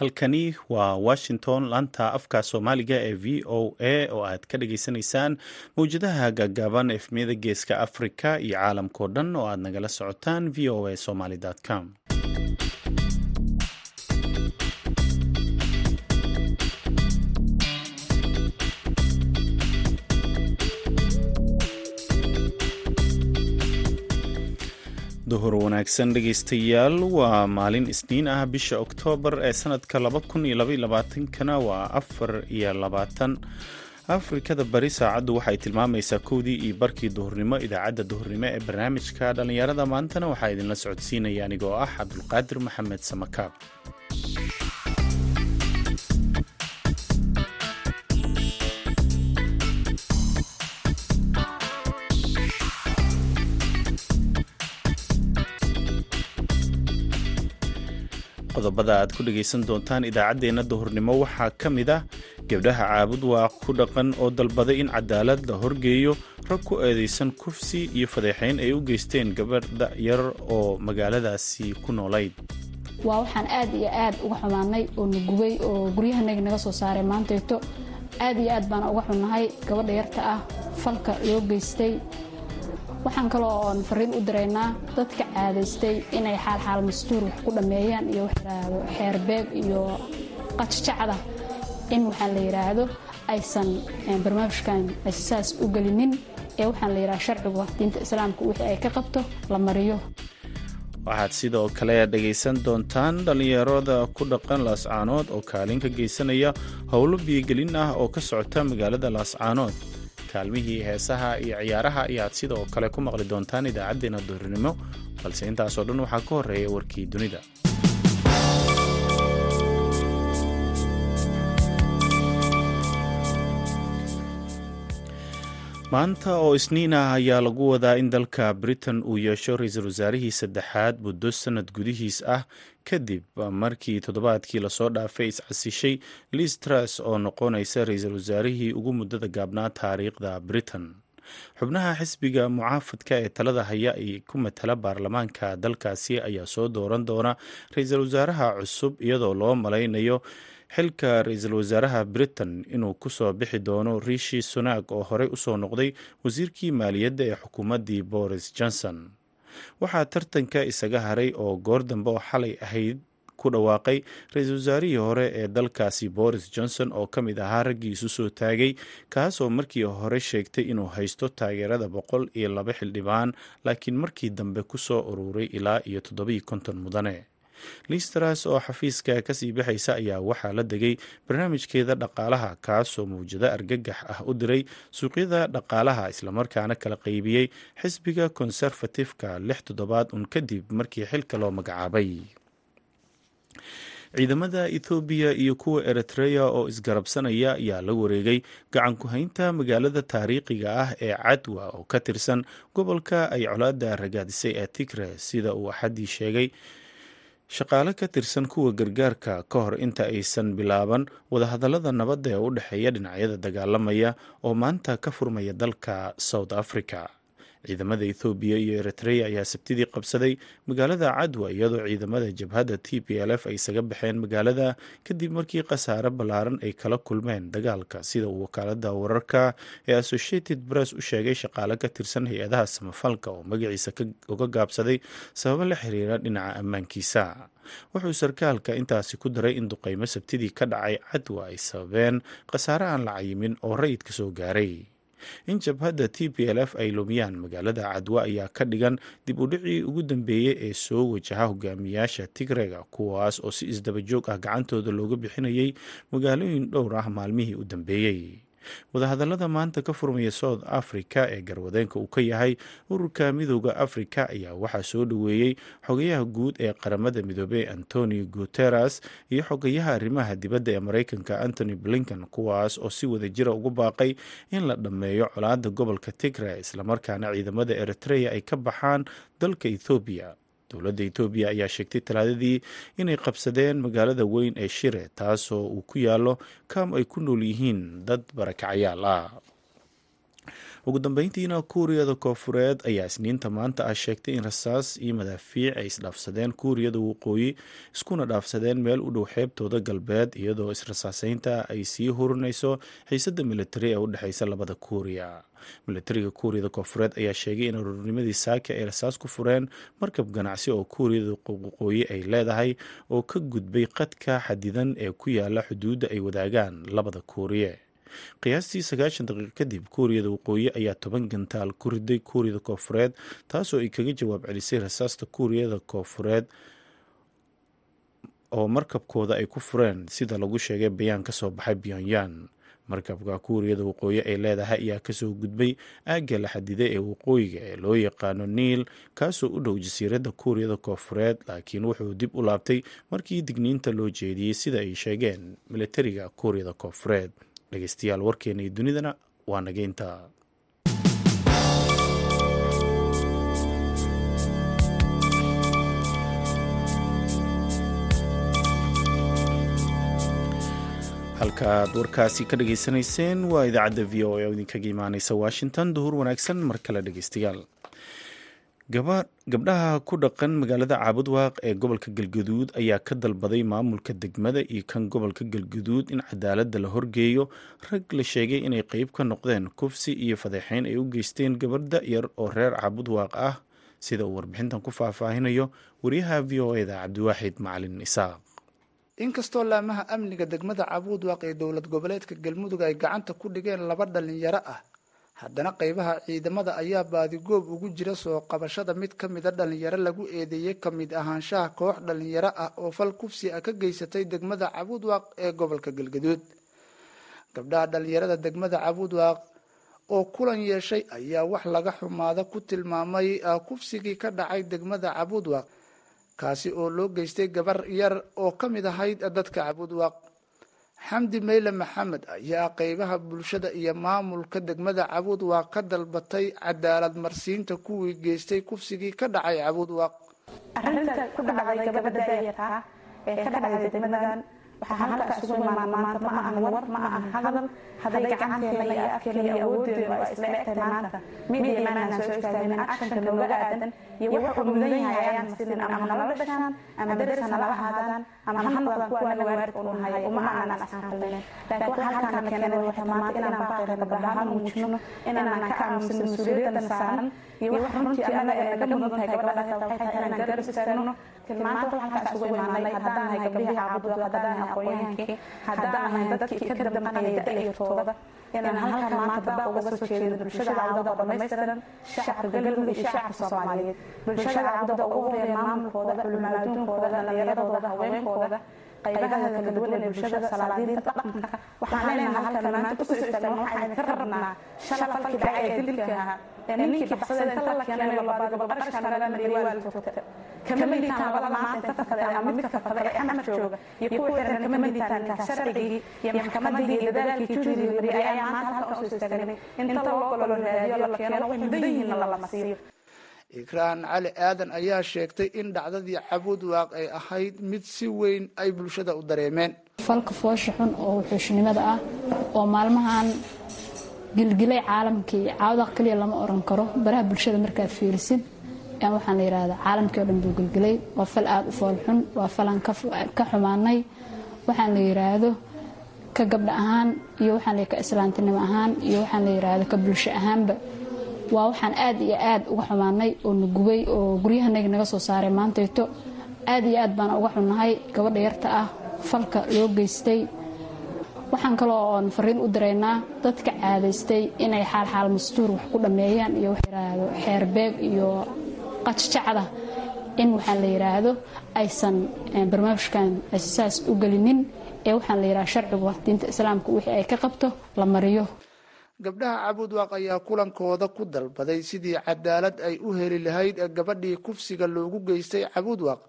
halkani waa washington laanta afka soomaaliga ee v o a oo aad ka dhageysanaysaan mawjadaha gaagaaban efmiyada geeska africa iyo caalamkao dhan oo aad nagala socotaan v o a somaly com duhur wanaagsan dhegaystayaal waa maalin isniin ah bisha oktoobar ee sanadka kana waa afar iyo labaatan. Afrikada bari saacaddu waxay tilmaamaysaa kowdii iyo barkii duhurnimo idaacadda duhurnimo ee barnaamijka dhallinyarada maantana waxaa idinla socodsiinaya anigoo ah cabdulqaadir maxamed samakaab qodobada aad ku dhegaysan doontaan idaacaddeenna duhurnimo waxaa ka mid ah gabdhaha caabud waa ku dhaqan oo dalbaday in cadaalad la horgeeyo rag ku eedaysan kufsi iyo fadeexayn ay u geysteen gabadha yar oo magaaladaasi ku noolayd. Waa waxaan aad iyo aad uga xumaanay oo na gubay oo guryahanaga naga soo saaray maantayto aad iyo aad baana uga xunnahay gabadha yarta ah falka loo geystay waxaan kaloo fariin u diraynaa dadka caadaystay inay xaalxaal mastuur wax ku dhammeeyaan iyo xeerbeeg iyo qajjacda in waxaan la yidhaahdo aysan barnaamijkan saas u gelinin ee waxaan la yidhahdo sharcigu diinta islaamka wixii ay ka qabto la mariyo. Waxaad sidoo kale dhegaysan doontaan dhallinyarada ku dhaqan laascaanood oo kaalin ka geysanaya howlo biyogelin ah oo ka socota magaalada laascaanood kaalmihii heesaha iyo ciyaaraha ayaad sidoo kale ku maqli doontaan idaacaddeenna duhurnimo balse intaasoo dhan waxaa ka horreeya warkii dunida maanta oo isniin ah ayaa lagu wadaa in dalka britain uu yeesho ra'iisul wasaarihii saddexaad muddo sanad gudihiis ah kadib markii toddobaadkii la soo dhaafay iscasishay liz truss oo noqonaysa ra'iisul wasaarihii ugu muddada gaabnaa taariikhda britain. Xubnaha xisbiga mucaafadka ee talada haya ay ku matala baarlamaanka dalkaasi ayaa soo dooran doona ra'iisul wasaaraha cusub iyadoo loo malaynayo xilka ra'iisul wasaaraha britain inuu ku soo bixi doono rishi sunak oo horey u soo noqday wasiirkii maaliyadda ee xukuumaddii boris johnson. Waxaa tartanka isaga haray oo goor dambe oo xalay ahayd ku dhawaaqay ra'iisul wasaarihii hore ee dalkaasi boris johnson oo ka mid ahaa raggii isu soo taagay kaasoo markii hore sheegtay inuu haysto taageerada boqol iyo laba xildhibaan laakiin markii dambe ku soo ururay ilaa iyo toddobiyo konton mudane liistras oo xafiiska ka sii baxaysa ayaa waxaa la degay barnaamijkeeda dhaqaalaha kaasoo mawjado argagax ah u diray suuqyada dhaqaalaha islamarkaana kala qaybiyey xisbiga konserfatifka lix toddobaad un kadib markii xilka loo magacaabay. Ciidamada ethoobiya iyo kuwa eritreya oo isgarabsanaya ayaa la wareegay gacan ku-haynta magaalada taariikhiga ah ee cadwa oo ka tirsan gobolka ay colaada ragaadisay ee tigre sida uu axaddii sheegay shaqaale ka tirsan kuwa gargaarka ka hor inta aysan bilaaban wadahadallada nabadda ee u dhexeeya dhinacyada dagaalamaya oo maanta ka furmaya dalka south africa ciidamada ethoobiya iyo eritreya ayaa sabtidii qabsaday magaalada cadwa iyadoo ciidamada jabhadda t p l f ay isaga baxeen magaalada kadib markii khasaare ballaaran ay kala kulmeen dagaalka. Sida uu wakaalada wararka ee associated press u sheegay shaqaale ka tirsan hay'adaha samafalka oo magaciisa uga gaabsaday sababo la xiriira dhinaca ammaankiisa. Wuxuu sarkaalka intaasi ku daray in duqeymo sabtidii ka dhacay cadwa ay sababeen khasaare aan la cayimin oo rayidka soo gaaray in jabhadda t p l f ay lumiyaan magaalada cadwa ayaa ka dhigan dib u dhicii ugu dambeeyey ee soo wajaha hogaamiyaasha tigrega kuwaas oo si isdabajoog ah gacantooda looga bixinayay magaalooyin dhowr ah maalmihii u dambeeyey wadahadallada maanta ka furmaya south africa ee garwadeenka uu ka yahay ururka midooda africa ayaa waxaa soo dhoweeyey xogayaha guud ee qaramada midoobey antonio guteres iyo xogayaha arrimaha dibadda ee mareykanka antony blinken kuwaas oo si wada jira ugu baaqay in la dhammeeyo colaada gobolka tigre islamarkaana ciidamada eritreya ay ka baxaan dalka ethoobiya dowladda etoobiya ayaa sheegtay talaadadii inay qabsadeen magaalada weyn ee shire taasoo uu ku yaalo kaam ay ku nool yihiin dad barakacayaal ah ugu dambeyntiina kuuriyada koofureed ayaa isniinta maanta ah sheegtay in rasaas iyo madaafiic ay isdhaafsadeen kuuriyada waqooyi iskuna dhaafsadeen meel u dhow xeebtooda galbeed iyadoo israsaaseynta ay sii hurinayso xiisada militari ee u dhexeysa labada kuuriya militariga kuuriyada koofureed ayaa sheegay in ururnimadii saaka ay rasaas ku fureen markab ganacsi oo kuuriyada waqooyi ay leedahay oo ka gudbay qadka xadidan ee ku yaalla xuduudda ay wadaagaan labada kuuriye qiyaastii sagaashan daqiiqo kadib kuuriyada waqooyi ayaa toban gantaal ku riday kuuriyada koofureed taasoo ay kaga jawaab celisay rasaasta kuuriyada koofureed oo markabkooda ay ku fureen sida lagu sheegay bayaan ka soo baxay pyongyang. Markabka kuuriyada waqooyi ay leedahay ayaa ka soo gudbay aagga la xadiday ee waqooyiga ee loo yaqaano niil kaasoo u dhow jasiiradda kuuriyada koofureed laakiin wuxuu dib u laabtay markii digniinta loo jeediyey sida ay sheegeen militariga kuuriyada koofureed dhegeystayaal warkeena iyo dunidana waa nageynta halka aad warkaasi ka dhageysanayseen waa idaacadda v o a oo idinkaga imaaneysa washington. Duhur wanaagsan mar kale dhegeystayaal gabdhaha ku dhaqan magaalada caabudwaaq ee gobolka galgaduud ayaa ka dalbaday maamulka degmada iyo kan gobolka galgaduud in cadaaladda la horgeeyo. Rag la sheegay inay qeyb ka noqdeen kufsi iyo fadeexeyn ay u geysteen gabadha yar oo reer caabudwaaq ah. Sida uu warbixintan ku faahfaahinayo wariyaha v o eda cabdiwaaxid macalin isaaq. Inkastoo laamaha amniga degmada cabuudwaaq ee dowlad goboleedka galmudug ay gacanta ku dhigeen laba dhalinyaro ah haddana qeybaha ciidamada ayaa baadigoob ugu jira soo qabashada mid ka mida dhalinyaro lagu eedeeyey ka mid ahaanshaha koox dhalinyaro ah oo fal kufsi ah ka geysatay degmada cabuudwaaq ee gobolka galgaduud. Gabdhaha dhalinyarada degmada cabuudwaaq oo kulan yeeshay ayaa wax laga xumaada ku tilmaamay kufsigii ka dhacay degmada cabuudwaaq kaasi oo loo geystay gabar yar oo ka mid ahayd dadka cabuudwaaq xamdi meyle maxamed ayaa qeybaha bulshada iyo maamulka degmada cabuudwaaq ka dalbatay cadaalad marsiinta kuwii geystay kufsigii ka dhacay cabuudwaaq arrinta ku dhacday gabadha daayarka ee ka dhacday degmadan waxaa halka isugu imaan maanta ma ahan war ma ahan hadal hadday gacanteena iyo afkeena iyo awoodeenu waa isla egtahay maanta. midiya maanaan soo istaagin akshanka nooga aadan. iyo wuxuu mudan yahay ayaan masinin ama nala dhashaan ama daris hanala ahaadaan ama ha noqdaan kuwa anaga waaridka u nahay uma aanan asxaaqilinen laakiin waxa halkaana keenay waxay maanta inaan baaqeena gabdhahaan muujino inaanan ka aamusin mas'uuliyadana saaran iyo wax runtii annaga ee naga mudan tahay gabadhaas waxay tahay inaan garab istaagno maanta waxaan halkaa isugu imaanay haddaan nahay gabdhihii caabudwa haddaan nahay aqoonyaankii haddaan nahay dadkii ka damqanaya da-yartooda inaan halkan maanta baaq uga soo jeedo bulshada caawdada oo dhammaystiran shacabka galmudug iyo shacabka soomaaliyeed bulshada caawdada ugu horreeya maamulkooda culimaaduunkooda dhalinyaradooda haweenkooda qaybaha kala duwan ee bulshada salaadiinta dhaqanka. waxaan leenahay halkan maanta u soo istaagna waxaan ka rabnaa shala falkii dhacay ee dilka ahaa ee ninkii baxsada inta la keenay labaad gabaqarashka naga mariyay waa la toogta kama liitaan labada maanta inta fada ama midka ee xamar jooga. iyo kuwa xiran kama liitaan intaa sharcigii iyo maxkamadii iyo dadaalkii juhdigii mariyay ayaa maanta halkan u soo istaagnay inta loo golo raadiyo la keeno wax mudan yihiinna lama siiyo ikraan cali aadan ayaa sheegtay in dhacdadii cabuudwaaq ay ahayd mid si weyn ay bulshada u dareemeen. Falka foosha xun oo wuxuushnimada ah oo maalmahan gilgilay caalamkii caawdaq kaliya lama oran karo baraha bulshada markaad fiirisid waxaan la yidhaahda caalamkii o dhan buu gilgilay. Waa fal aada u fool xun waa falaan ka xumaanay. Waxaan la yidhaahdo ka gabdha ahaan iyo waxaan ka islaantinimo ahaan iyo waxaan la yidhaahdo ka bulsho ahaanba waa waxaan aad iyo aad uga xumaanay oo na gubay oo guryahanaga naga soo saaray maantayto aad iyo aad baan uga xunnahay gabadha yarta ah falka loo geystay. Waxaan kaloo oon fariin u diraynaa dadka caadaystay inay xaalxaal mastuur wax ku dhammeeyaan iyo wax yidhaahdo xeerbeeg iyo qajjacda in waxaan la yidhaahdo aysan barnaamijkan saas u gelinin ee waxaan la yidhahda sharcigu diinta islaamka wixii ay ka qabto la mariyo gabdhaha cabuudwaaq ayaa kulankooda ku dalbaday sidii cadaalad ay u heli lahayd gabadhii kufsiga loogu geystay cabuudwaaq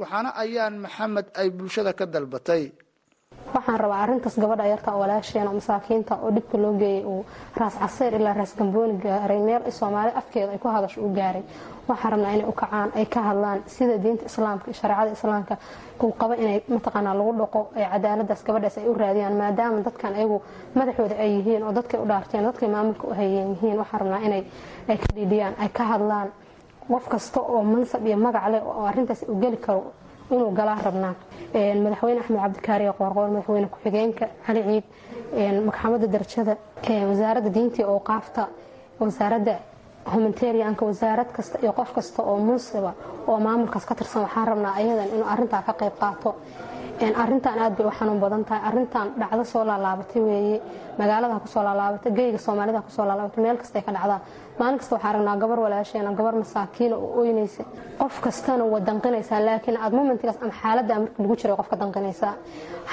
waxaana ayaan maxamed ay bulshada ka dalbatay waxaan rabaa arintaas gabadha yarta oo walaasheena oo masaakiinta oo dhibka loo geeyay uu raas caseyr ilaa raas gambooni gaaray meel soomaali afkeeda ay ku hadasho uu gaaray. Waxaan rabnaa inay u kacaan ay ka hadlaan sida diinta islaamka iyo shareecada islaamka uu qabo inay mataqaanaa lagu dhaqo ee cadaaladaas gabadhaas ay u raadiyaan maadaama dadkan ayagu madaxooda ay yihiin oo dadkay u dhaarteen dadkay maamulka u hayeen yihiin. Waxaan rabnaa inay ay ka dhiidhiyaan ay ka hadlaan qof kasta oo mansab iyo magac leh oo arintaas u geli karo inuu galaa rabnaa. Madaxweyne axmed cabdikaariye qoorqoor madaxweyne ku-xigeenka cali ciid maxkamadda darajada wasaaradda diinta iyo awqaafta wasaaradda humanitarianka wasaarad kasta iyo qof kasta oo munsiba oo maamulkaas ka tirsan waxaan rabnaa ayadan inuu arintaa ka qayb qaato. Arintan aad bay u xanuun badan tahay. Arintan dhacdo soo laalaabatay weeye. Magaalada ku soo laalaabatay geyga soomaalida ku soo laalaabatay meel kasta ka dhacdaa maalin kasta waxaa ragnaa gabar walaasheena gabar masaakiina oo oynaysa. Qof kastana waa danqinaysaa laakiin aad momentigaas ama xaalada marka lagu jiray qofka danqinaysaa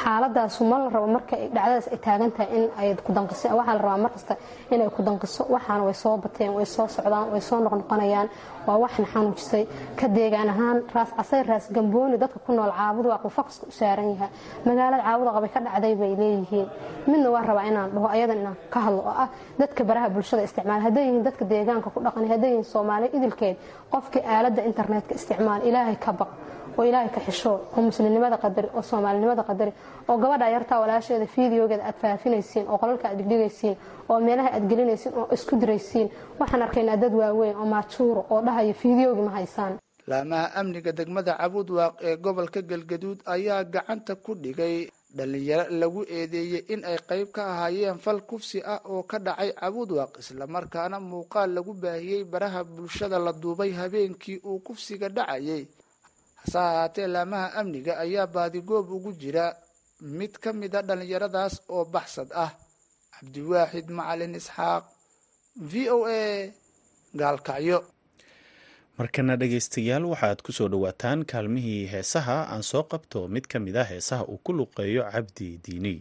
xaaladaasu ma la rabo marka dhacdadaas ay taagan tahay in ay ku danqiso. Waxaa la rabaa markasta inay ku danqiso. Waxaana way soo bateen way soo socdaan way soo noqnoqonayaan. Waa waxna xanuujisay ka deegaan ahaan raas casay raas gambooni dadka ku nool caabud waa qufakasta u saaran yahay. Magaalada caabuda qabay ka dhacday bay leeyihiin. Midna waa rabaa inaan dhaho ayadan inaan ka hadlo. Oo ah dadka baraha bulshada isticmaal hadday yihiin dadka deegaanka ku dhaqan hadday yihiin soomaali idilkeed qofkii aaladda internetka isticmaal ilaahay ka baq oo ilaahay ka xisho oo muslimnimada qadari oo soomaalinimada qadari oo gabadha yartaa walaasheeda fiideogeeda aad faafinaysiin oo qolalka aad dhigdhigaysiin oo meelaha aad gelinaysiin oo isku diraysiin waxaan arkaynaa dad waaweyn oo maajuuro oo dhahaya fiideogi ma haysaan. Laamaha amniga degmada cabuud waaq ee gobolka galgaduud ayaa gacanta ku dhigay dhalinyaro lagu eedeeyey in ay qayb ka ahaayeen fal kufsi ah oo ka dhacay cabuud waaq islamarkaana muuqaal lagu baahiyey baraha bulshada la duubay habeenkii uu kufsiga dhacayay. Hase ahaatee laamaha amniga ayaa baadigoob ugu jira. Mid ka mid a dhallinyaradaas oo baxsad ah cabdiwaaxid macalin isxaaq v o a gaalkacyo markana dhegaystayaal waxaad ku soo dhowaataan kaalmihii heesaha aan soo qabto mid ka mid a heesaha uu ku luqeeyo cabdi diini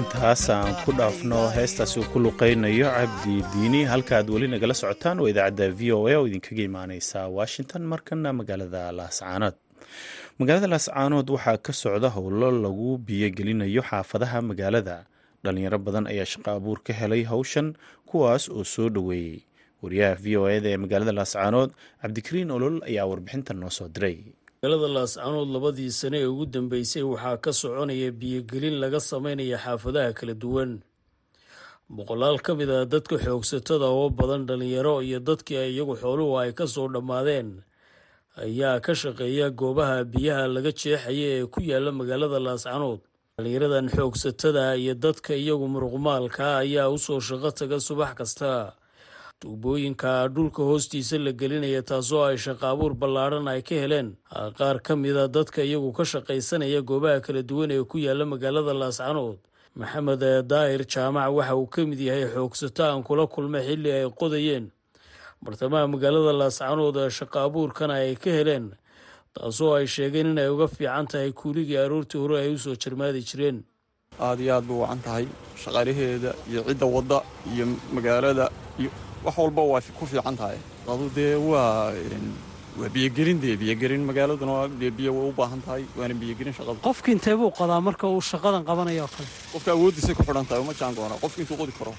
intaasaan ku dhaafno heestaasi uu ku luqaynayo cabdi diini halkaaad weli nagala socotaan waa idaacadda v o a oo idinkaga imaaneysa washington markana magaalada laascaanood magaalada laascaanood waxaa ka socda howlo lagu biyogelinayo xaafadaha magaalada. Dhalinyaro badan ayaa shaqo abuur ka helay howshan kuwaas oo soo dhoweeyey wariyaha v o eda ee magaalada laascaanood cabdikariin olol ayaa warbixintan noo soo diray. Magaalada laascaanood labadii sane ee ugu dambeysay waxaa ka soconaya biyogelin laga sameynaya xaafadaha kala duwan. Boqolaal ka mid ah dadka xoogsatada oo badan dhalinyaro iyo dadkii iyagu xooluhu ay ka soo dhammaadeen ayaa ka shaqeeya goobaha biyaha laga jeexaya ee ku yaalla magaalada laascaanood dhalinyaradan xoogsatada iyo dadka iyagu muruqmaalka ayaa u soo shaqo taga subax kasta tuubooyinka dhulka hoostiisa la gelinaya taasoo ay shaqo abuur ballaadhan ay ka heleen. Qaar ka mida dadka iyagu ka shaqaysanaya goobaha kala duwan ee ku yaalla magaalada laascaanood maxamed daahir jaamac waxa uu ka mid yahay xoogsato aan kula kulmay xilli ay qodayeen. Bartamaha magaalada laascaanood shaqo abuurkana ay ka heleen taasoo ay sheegeen inay uga fiican tahay kuuligii aroortii hore ay u soo jarmaadi jireen. Aad iyo aad bay wacan tahay shaqaalaheeda iyo cidda wadda iyo magaalada iyo wax walba waa ku fiican tahay. Adu dee waa waa biyogelin dee biyogelin magaaladuna dee biyo way u baahan tahay waana biyogelin shaqada qofki intee buu qodaa marka uu shaqadan qabanayo oo kale? Qofka awooddiisay ku xidhan tahay uma jaan doona qofki intuu qodi karo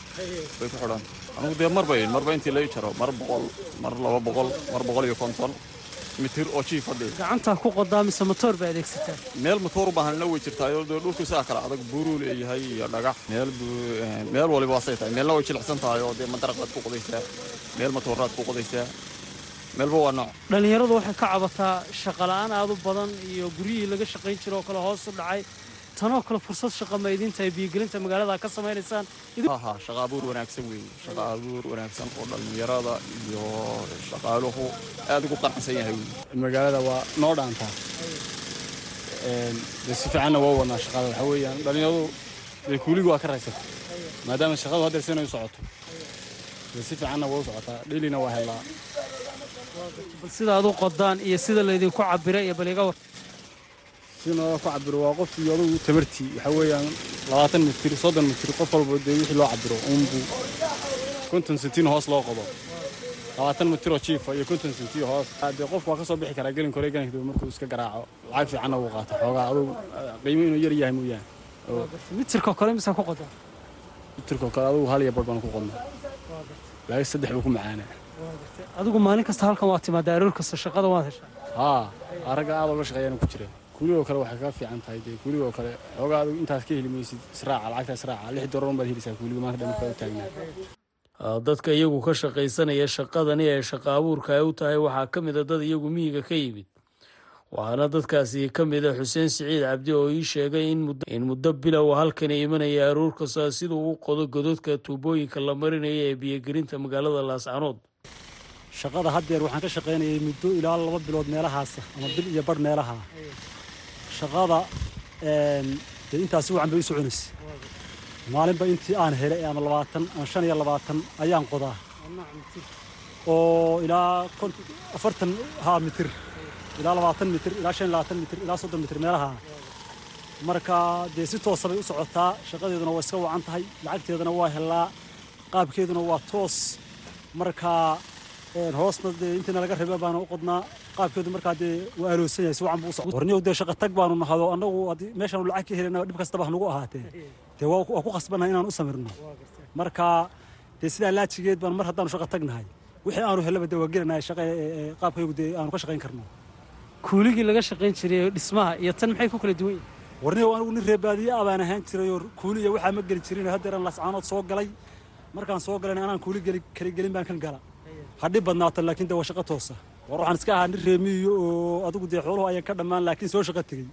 bay ku xidhan. Anugu dee marba marba intii lai jaro mar boqol mar laba boqol mar boqol iyo konton mitir oo jiif hadhee gacantaa ku qodaa mise matoor ba adeegsataan meel matoor u baahanna way jirtaayoo dee dhulku saa kale adag buuruu leeyahay iyo dhagax. Meel meel waliba waasay tahay. Meelna way jilicsan tahay oo dee madaraqaad ku qodaysaa meel matooraad ku qodaysaa. Meelba waa nooc. Dhallinyaradu waxay ka cabataa shaqola'aan aad u badan iyo guryihii laga shaqayn jiro oo kale hoos u dhacay tanoo kale fursad shaqa ma idiin tahay biyogelinta magaalada ka samaynaysaan? Ha shaqa abuur wanaagsan weeye shaqa abuur wanaagsan oo dhallinyarada iyo shaqaaluhu aad ugu qanacsan yahay magaalada waa noo dhaantaa de si fiicanna waa wadnaa shaqada waxaa weeyaan dhallinyaradu dee kuuligu waa ka raysata maadaama shaqadu haddeer sinay u socoto. Dee si fiicanna waa u socotaa dhilina waa helaa. Bal sida aad u qodaan iyo sida laydinku cabiray iyo bal iga war si nooga ku cabiro waa qof iyo adugu tabartii. Waxaa weeyaan labaatan mitir soddon mitir qof walba dee wixii loo cabiro uunbuu konton sentiin hoos loo qodo. Labaatan mitiroo jiifa iyo konton sentii hoos. Dee qofku waa ka soo bixi karaa gelin kore gelin kadib markuu iska garaaco lacag fiicanna wuu qaata xoogaa adugu qiimo inuu yar yahay mooyaane. Mitirkoo kale misaa ku qodaa mitirkoo kale adugu hal iyo bar baan ku qodnaa. Laakiin saddex buu ku macaanaa. Adigu maalin kasta halkan waa timaadaa aroor kasta shaqada waad heshaa. Haa ragga aad oga shaqeeyaan ku jira kuuligoo kale waxay kaga fiican tahay dee kuuligoo kale. Xoogaa adigu intaas ka heli maysid israaca lacagta israaca lix doolar baad helaysaa kuuliga maanta dhan markaa u taagnaa dadka iyagu ka shaqaysanaya shaqadani ee shaqa abuurka ay u tahay waxaa ka mid a dad iyagu miyiga ka yimid. Waxaana dadkaasi ka mid a xuseen siciid cabdi oo ii sheegay in muddo bilow halkani imanaya aroor kasta siduu u qodo gododka tuubooyinka la marinaya ee biyogelinta magaalada laascanood shaqada haddeer waxaan ka shaqaynayay muddo ilaa laba bilood meelahaasa ama bil iyo bar meelaha shaqada dee intaasi wacan bay u soconaysa maalinba intii aan helay ama labaatan ama shan iyo labaatan ayaan qodaa. Oo ilaa afartan haa mitir ilaa labaatan mitir ilaa shan labaatan mitir ilaa soddon mitir meelaha. Marka dee si toosa bay u socotaa shaqadeeduna waa iska wacan tahay lacagteedana waa helaa qaabkeeduna waa toos. Marka hoosna dee intiina laga raba baana u qodnaa qaabkeedu markaa dee waa aloosan yahay si wacan buu u socda warniyow dee shaqa tag baanu nahado annagu haddii meeshaanu lacag ka helina dhib kastaba hanugu ahaatee. Dee waa ku khasbannahay inaan u samirno. Marka dee sidaa laajigeed baan mar haddaanu shaqa tagnahay wixii aanu helaba dee waa gelinahay shaqa qaabkaygu dee aanu ka shaqayn karno. Kuuligii laga shaqayn jiray dhismaha iyo tan maxay ku kala duwan yihiin warniyow anigu nin reebaadiye ah baan ahaan jirayoo kuuliya waxaa ma geli jirin haddeeran lascaanood soo galay markaan soo galayna anaan kuuli geli kala gelin baan kan gala hadhib badnaata laakiin dee waa shaqa toosa. War waxaan iska ahaa nin reemiyo oo adigu dee xooluhu ayaan ka dhammaan laakiin soo shaqa tegey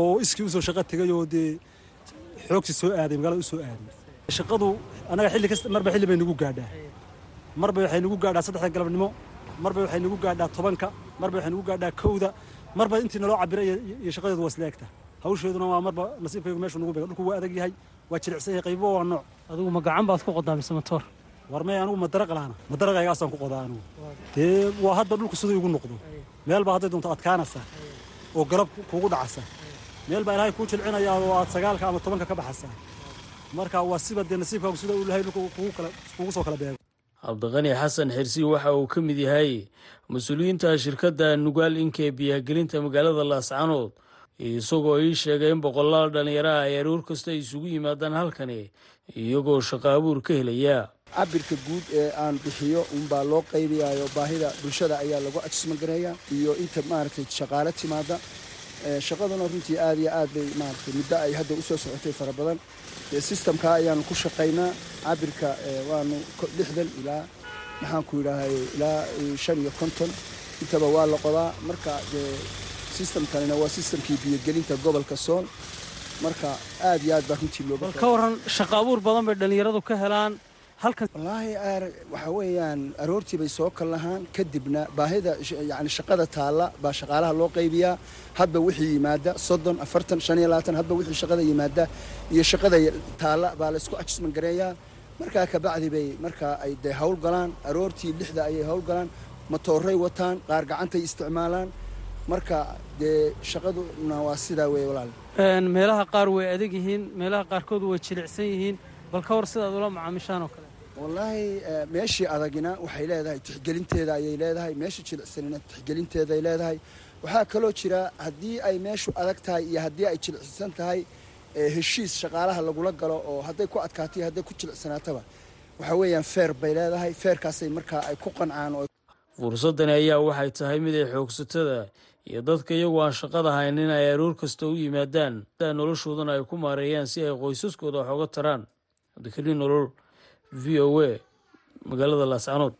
oo iskii u soo shaqa tegay oo dee xoogsi soo aaday magaalada u soo aaday. Shaqadu annaga xilli kasta marba xilli bay nagu gaadhaa. Marba waxay nagu gaadhaa saddexda galabnimo marba waxay nagu gaadhaa tobanka marba waxay nagu gaadhaa kowda marba intii naloo cabira iyo shaqadeedu waa isla egta hawsheeduna waa marba nasiibkaygu meeshu nagu beega. Dhulku waa adag yahay waa jilicsan yahay qaybo waa nooc. Adigu ma gacan baad ku qodaa mise matoor war may anigu madaraq laana madaraqaygaasaan ku qodaa anigu dee waa hadda dhulku siduu igu noqdo. Meel hadday doonto adkaanaysa oo galab kugu dhacasa meel baa ilaahay kuu jilcinaya oo aad sagaalka ama tobanka ka baxaysaa marka waa siba dee nasiibkaagu sida uu ilahay kugu soo kala beego. Cabdiqani xasan xirsi waxa uu ka mid yahay mas'uuliyiinta shirkadda nugaal inka ee biyagelinta magaalada laascanood isagoo ii sheegay in boqolaal dhallinyaraha ay aroor kasta isugu yimaadaan halkani iyagoo shaqo abuur ka helaya cabirka guud ee aan bixiyo unbaa loo qaybayayo baahida bulshada ayaa lagu ajismagareeya iyo inta maaragtay shaqaale timaada shaqaduna runtii aad iyo aad bay maaragtay muddo ay hadda u soo socotay fara badan. Sistamka ayaanu ku shaqaynaa. Cabirka waanu lixdan ilaa maxaan ku yidhaahay ilaa shan iyo konton. Intaba waa la qodaa. Marka sistamkanina waa sistamkii biyogelinta gobolka sool marka aad iyo aad baa runtii ka waran shaqo abuur badan bay dhallinyaradu ka helaan halkan wallaahi waxa weeyaan aroortii bay soo kal lahaan kadibna baahida yani shaqada taalla baa shaqaalaha loo qaybiyaa. Hadba wixii yimaada soddon afartan shan iyo labaatan hadba wixii shaqada yimaada iyo shaqada taalla baa laysku ajisman gareeyaa. Markaa kabacdi bay markaa ay dee hawl galaan. Aroortii lixda ayay hawl galaan. Matooray wataan qaar gacantay isticmaalaan. Marka dee shaqaduna waa sidaa wey walaal. Meelaha qaar way adag yihiin meelaha qaarkood way jilicsan yihiin. Bal ka war sidaad ula macaamishaan oo kale wallaahi meeshii adagina waxay leedahay tixgelinteeda ayay leedahay meeshii jilicsanina tixgelinteedaay leedahay. Waxaa kaloo jira haddii ay meeshu adag tahay iyo haddii ay jilicsan tahay heshiis shaqaalaha lagula galo oo hadday ku adkaatay hadday ku jilicsanaataba. Waxa weeyaan feer bay leedahay feerkaasay markaa ay ku qancaan oo fursadani ayaa waxay tahay mid ay xoogsatada iyo dadka iyagu aan shaqada haynin ay aroor kasta u yimaadaan. Noloshoodana ay ku maareeyaan si ay qoysaskooda wax taraan. Cabdikariin nolol v o a magaalada laascanood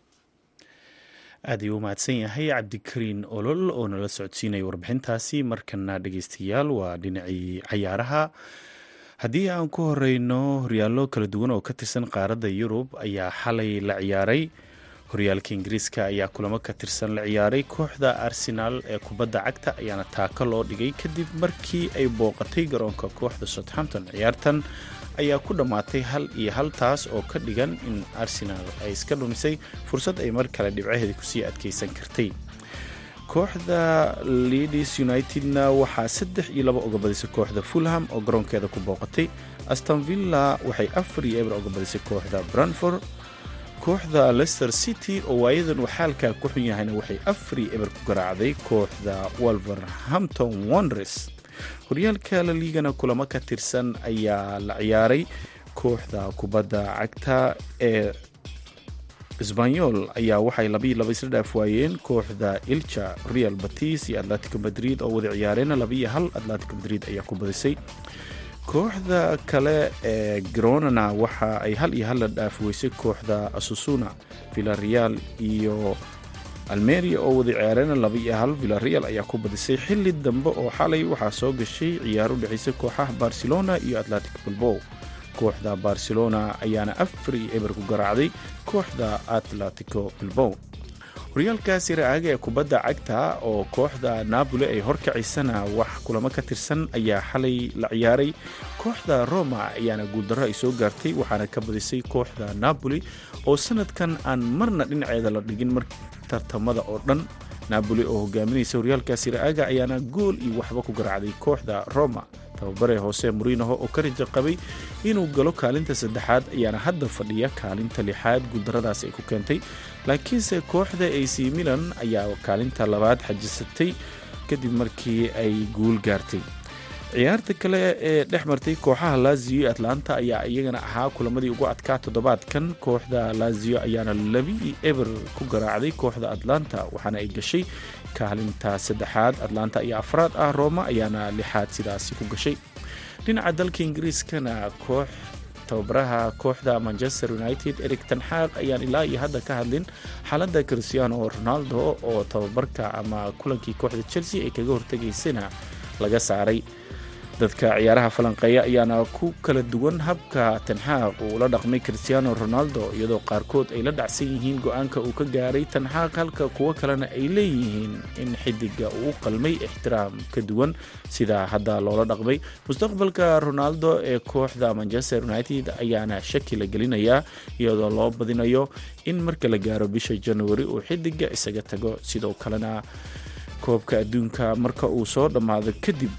aad ayuu u mahadsan yahay cabdikariin olol oo nala socodsiinaya warbixintaasi. Markana dhegeystayaal waa dhinacii cayaaraha. Haddii aan ku horeyno horyaallo kala duwan oo ka tirsan qaaradda yurub ayaa xalay la ciyaaray. Horyaalka ingiriiska ayaa kulamo ka tirsan la ciyaaray. Kooxda arsenaal ee kubadda cagta ayaana taako loo dhigay kadib markii ay booqatay garoonka kooxda southampton ciyaartan ayaa ku dhammaatay hal iyo hal taas oo ka dhigan in arsenaal ay iska dhumisay fursad ay mar kale dhibcaheeda ku sii adkeysan kartay. Kooxda leadis unitedna waxaa saddex iyo laba oga badisay kooxda fulham oo garoonkeeda ku booqatay. Aston villa waxay afar iyo eber oga badisay kooxda branford kooxda leicester city oo waayadan uu xaalkaa ku xun yahayna waxay afar iyo eber ku garaacday kooxda wolverhampton wondres horyaalka la liigana kulamo ka tirsan ayaa la ciyaaray kooxda kubadda cagta ee sbanyol ayaa waxay labiiyo laba isla dhaaf waayeen kooxda ilja real batis iyo atletico madrid oo wada ciyaareen. Labiiyo hal atletico madrid ayaa ku badisay. Kooxda kale ee gronana waxa ay hal iyo hal la dhaaf weysay kooxda asusuna villareal iyo almeria oo wada ciyaareen laba iyo hal villareal ayaa ku badisay xili dambe oo xalay waxaa soo gashay ciyaar u dhexeysa kooxaha barcelona iyo atletic bilbow kooxda barcelona ayaana afar iyo eber ku garaacday kooxda atletico bilbow horyaalka siraaga ee kubadda cagta oo kooxda napoli ay horkacaysana wax kulamo ka tirsan ayaa xalay la ciyaaray. Kooxda roma ayaana guuldarro ay soo gaartay waxaana ka badisay kooxda napoli oo sanadkan aan marna dhinaceeda la dhigin mar tartamada oo dhan. Napoli oo hogaaminaysa horyaalka siraaga ayaana gool iyo waxba ku garaacday kooxda roma tababare hoose morinoho oo ka raja qabay inuu galo kaalinta saddexaad ayaana hadda fadhiya kaalinta lixaad guuldaradaas ay ku keentay. Laakiinse kooxda ac milan ayaa kaalinta labaad xajisatay kadib markii ay guul gaartay. Ciyaarta kale ee dhex martay kooxaha lazio iyo atlanta ayaa iyagana ahaa kulamadii ugu adkaa toddobaadkan. Kooxda lazio ayaana labi eber ku garaacday kooxda atlanta waxaana ay gashay kaalinta saddexaad atlanta iyo afraad ah roma ayaana lixaad sidaasi ku gashay. Dhinaca dalka ingiriiskana koox tababaraha kooxda manchester united eric tanxaaq ayaan ilaa iyo hadda ka hadlin xaaladda cristiano ronaldo oo tababarka ama kulankii kooxda chelsea ay kaga hortegaysana laga saaray dadka ciyaaraha falanqeeya ayaana ku kala duwan habka tanxaaq uu la dhaqmay cristiano ronaldo iyadoo qaarkood ay la dhacsan yihiin go'aanka uu ka gaaray tanxaaq halka kuwo kalena ay leeyihiin in xidiga uu qalmay ixtiraam ka duwan sida hadda loola dhaqmay. Mustaqbalka ronaldo ee kooxda manchester united ayaana shaki la gelinayaa iyadoo loo badinayo in marka la gaaro bisha januari uu xidiga isaga tago. Sidoo kalena koobka adduunka marka uu soo dhammaado kadib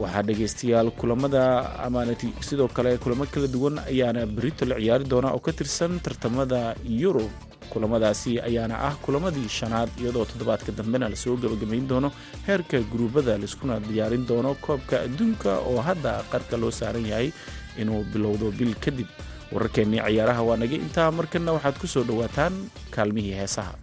waxaa dhegaystayaal kulamada amaanati sidoo kale kulamo kala duwan ayaana berito la ciyaari doona oo ka tirsan tartamada yurub. Kulamadaasi ayaana ah kulamadii shanaad iyadoo toddobaadka dambena la soo gebagabayn doono heerka guruubada laiskuna diyaarin doono koobka adduunka oo hadda qarka loo saaran yahay inuu bilowdo bil kadib wararkeennii ciyaaraha waa naga intaa markana waxaad ku soo dhowaataan kaalmihii heesaha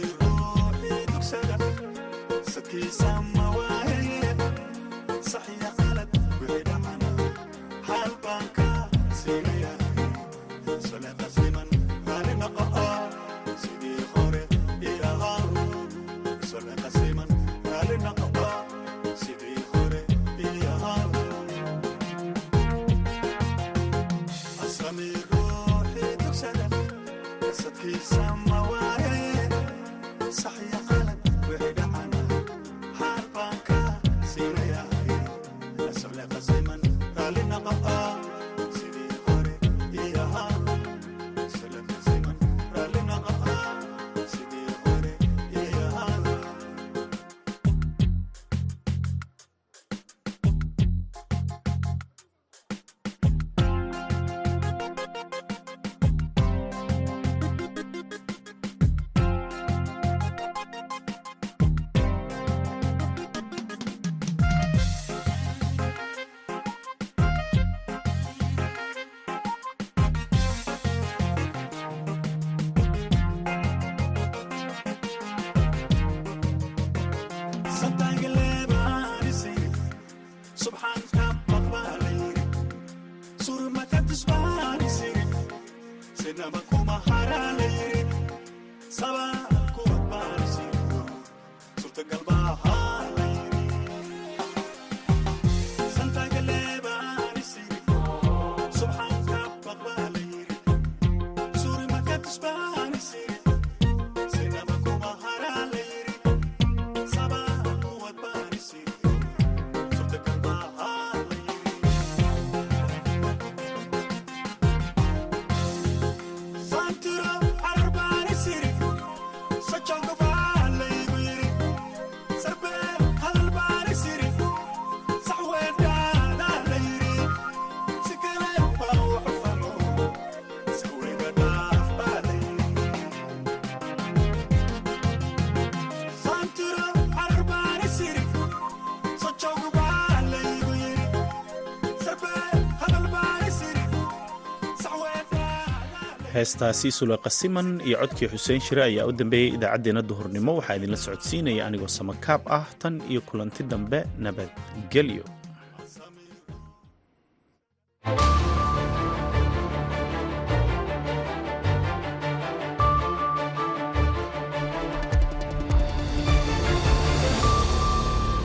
qalbigooxi dugsada sakiisa heestaasi suleqa siman iyo codkii xuseen shire ayaa u dambeeyey idaacaddeenna duhurnimo. Waxaa idinla socodsiinaya anigoo samakaab ah tan iyo kulanti dambe nabadgelyo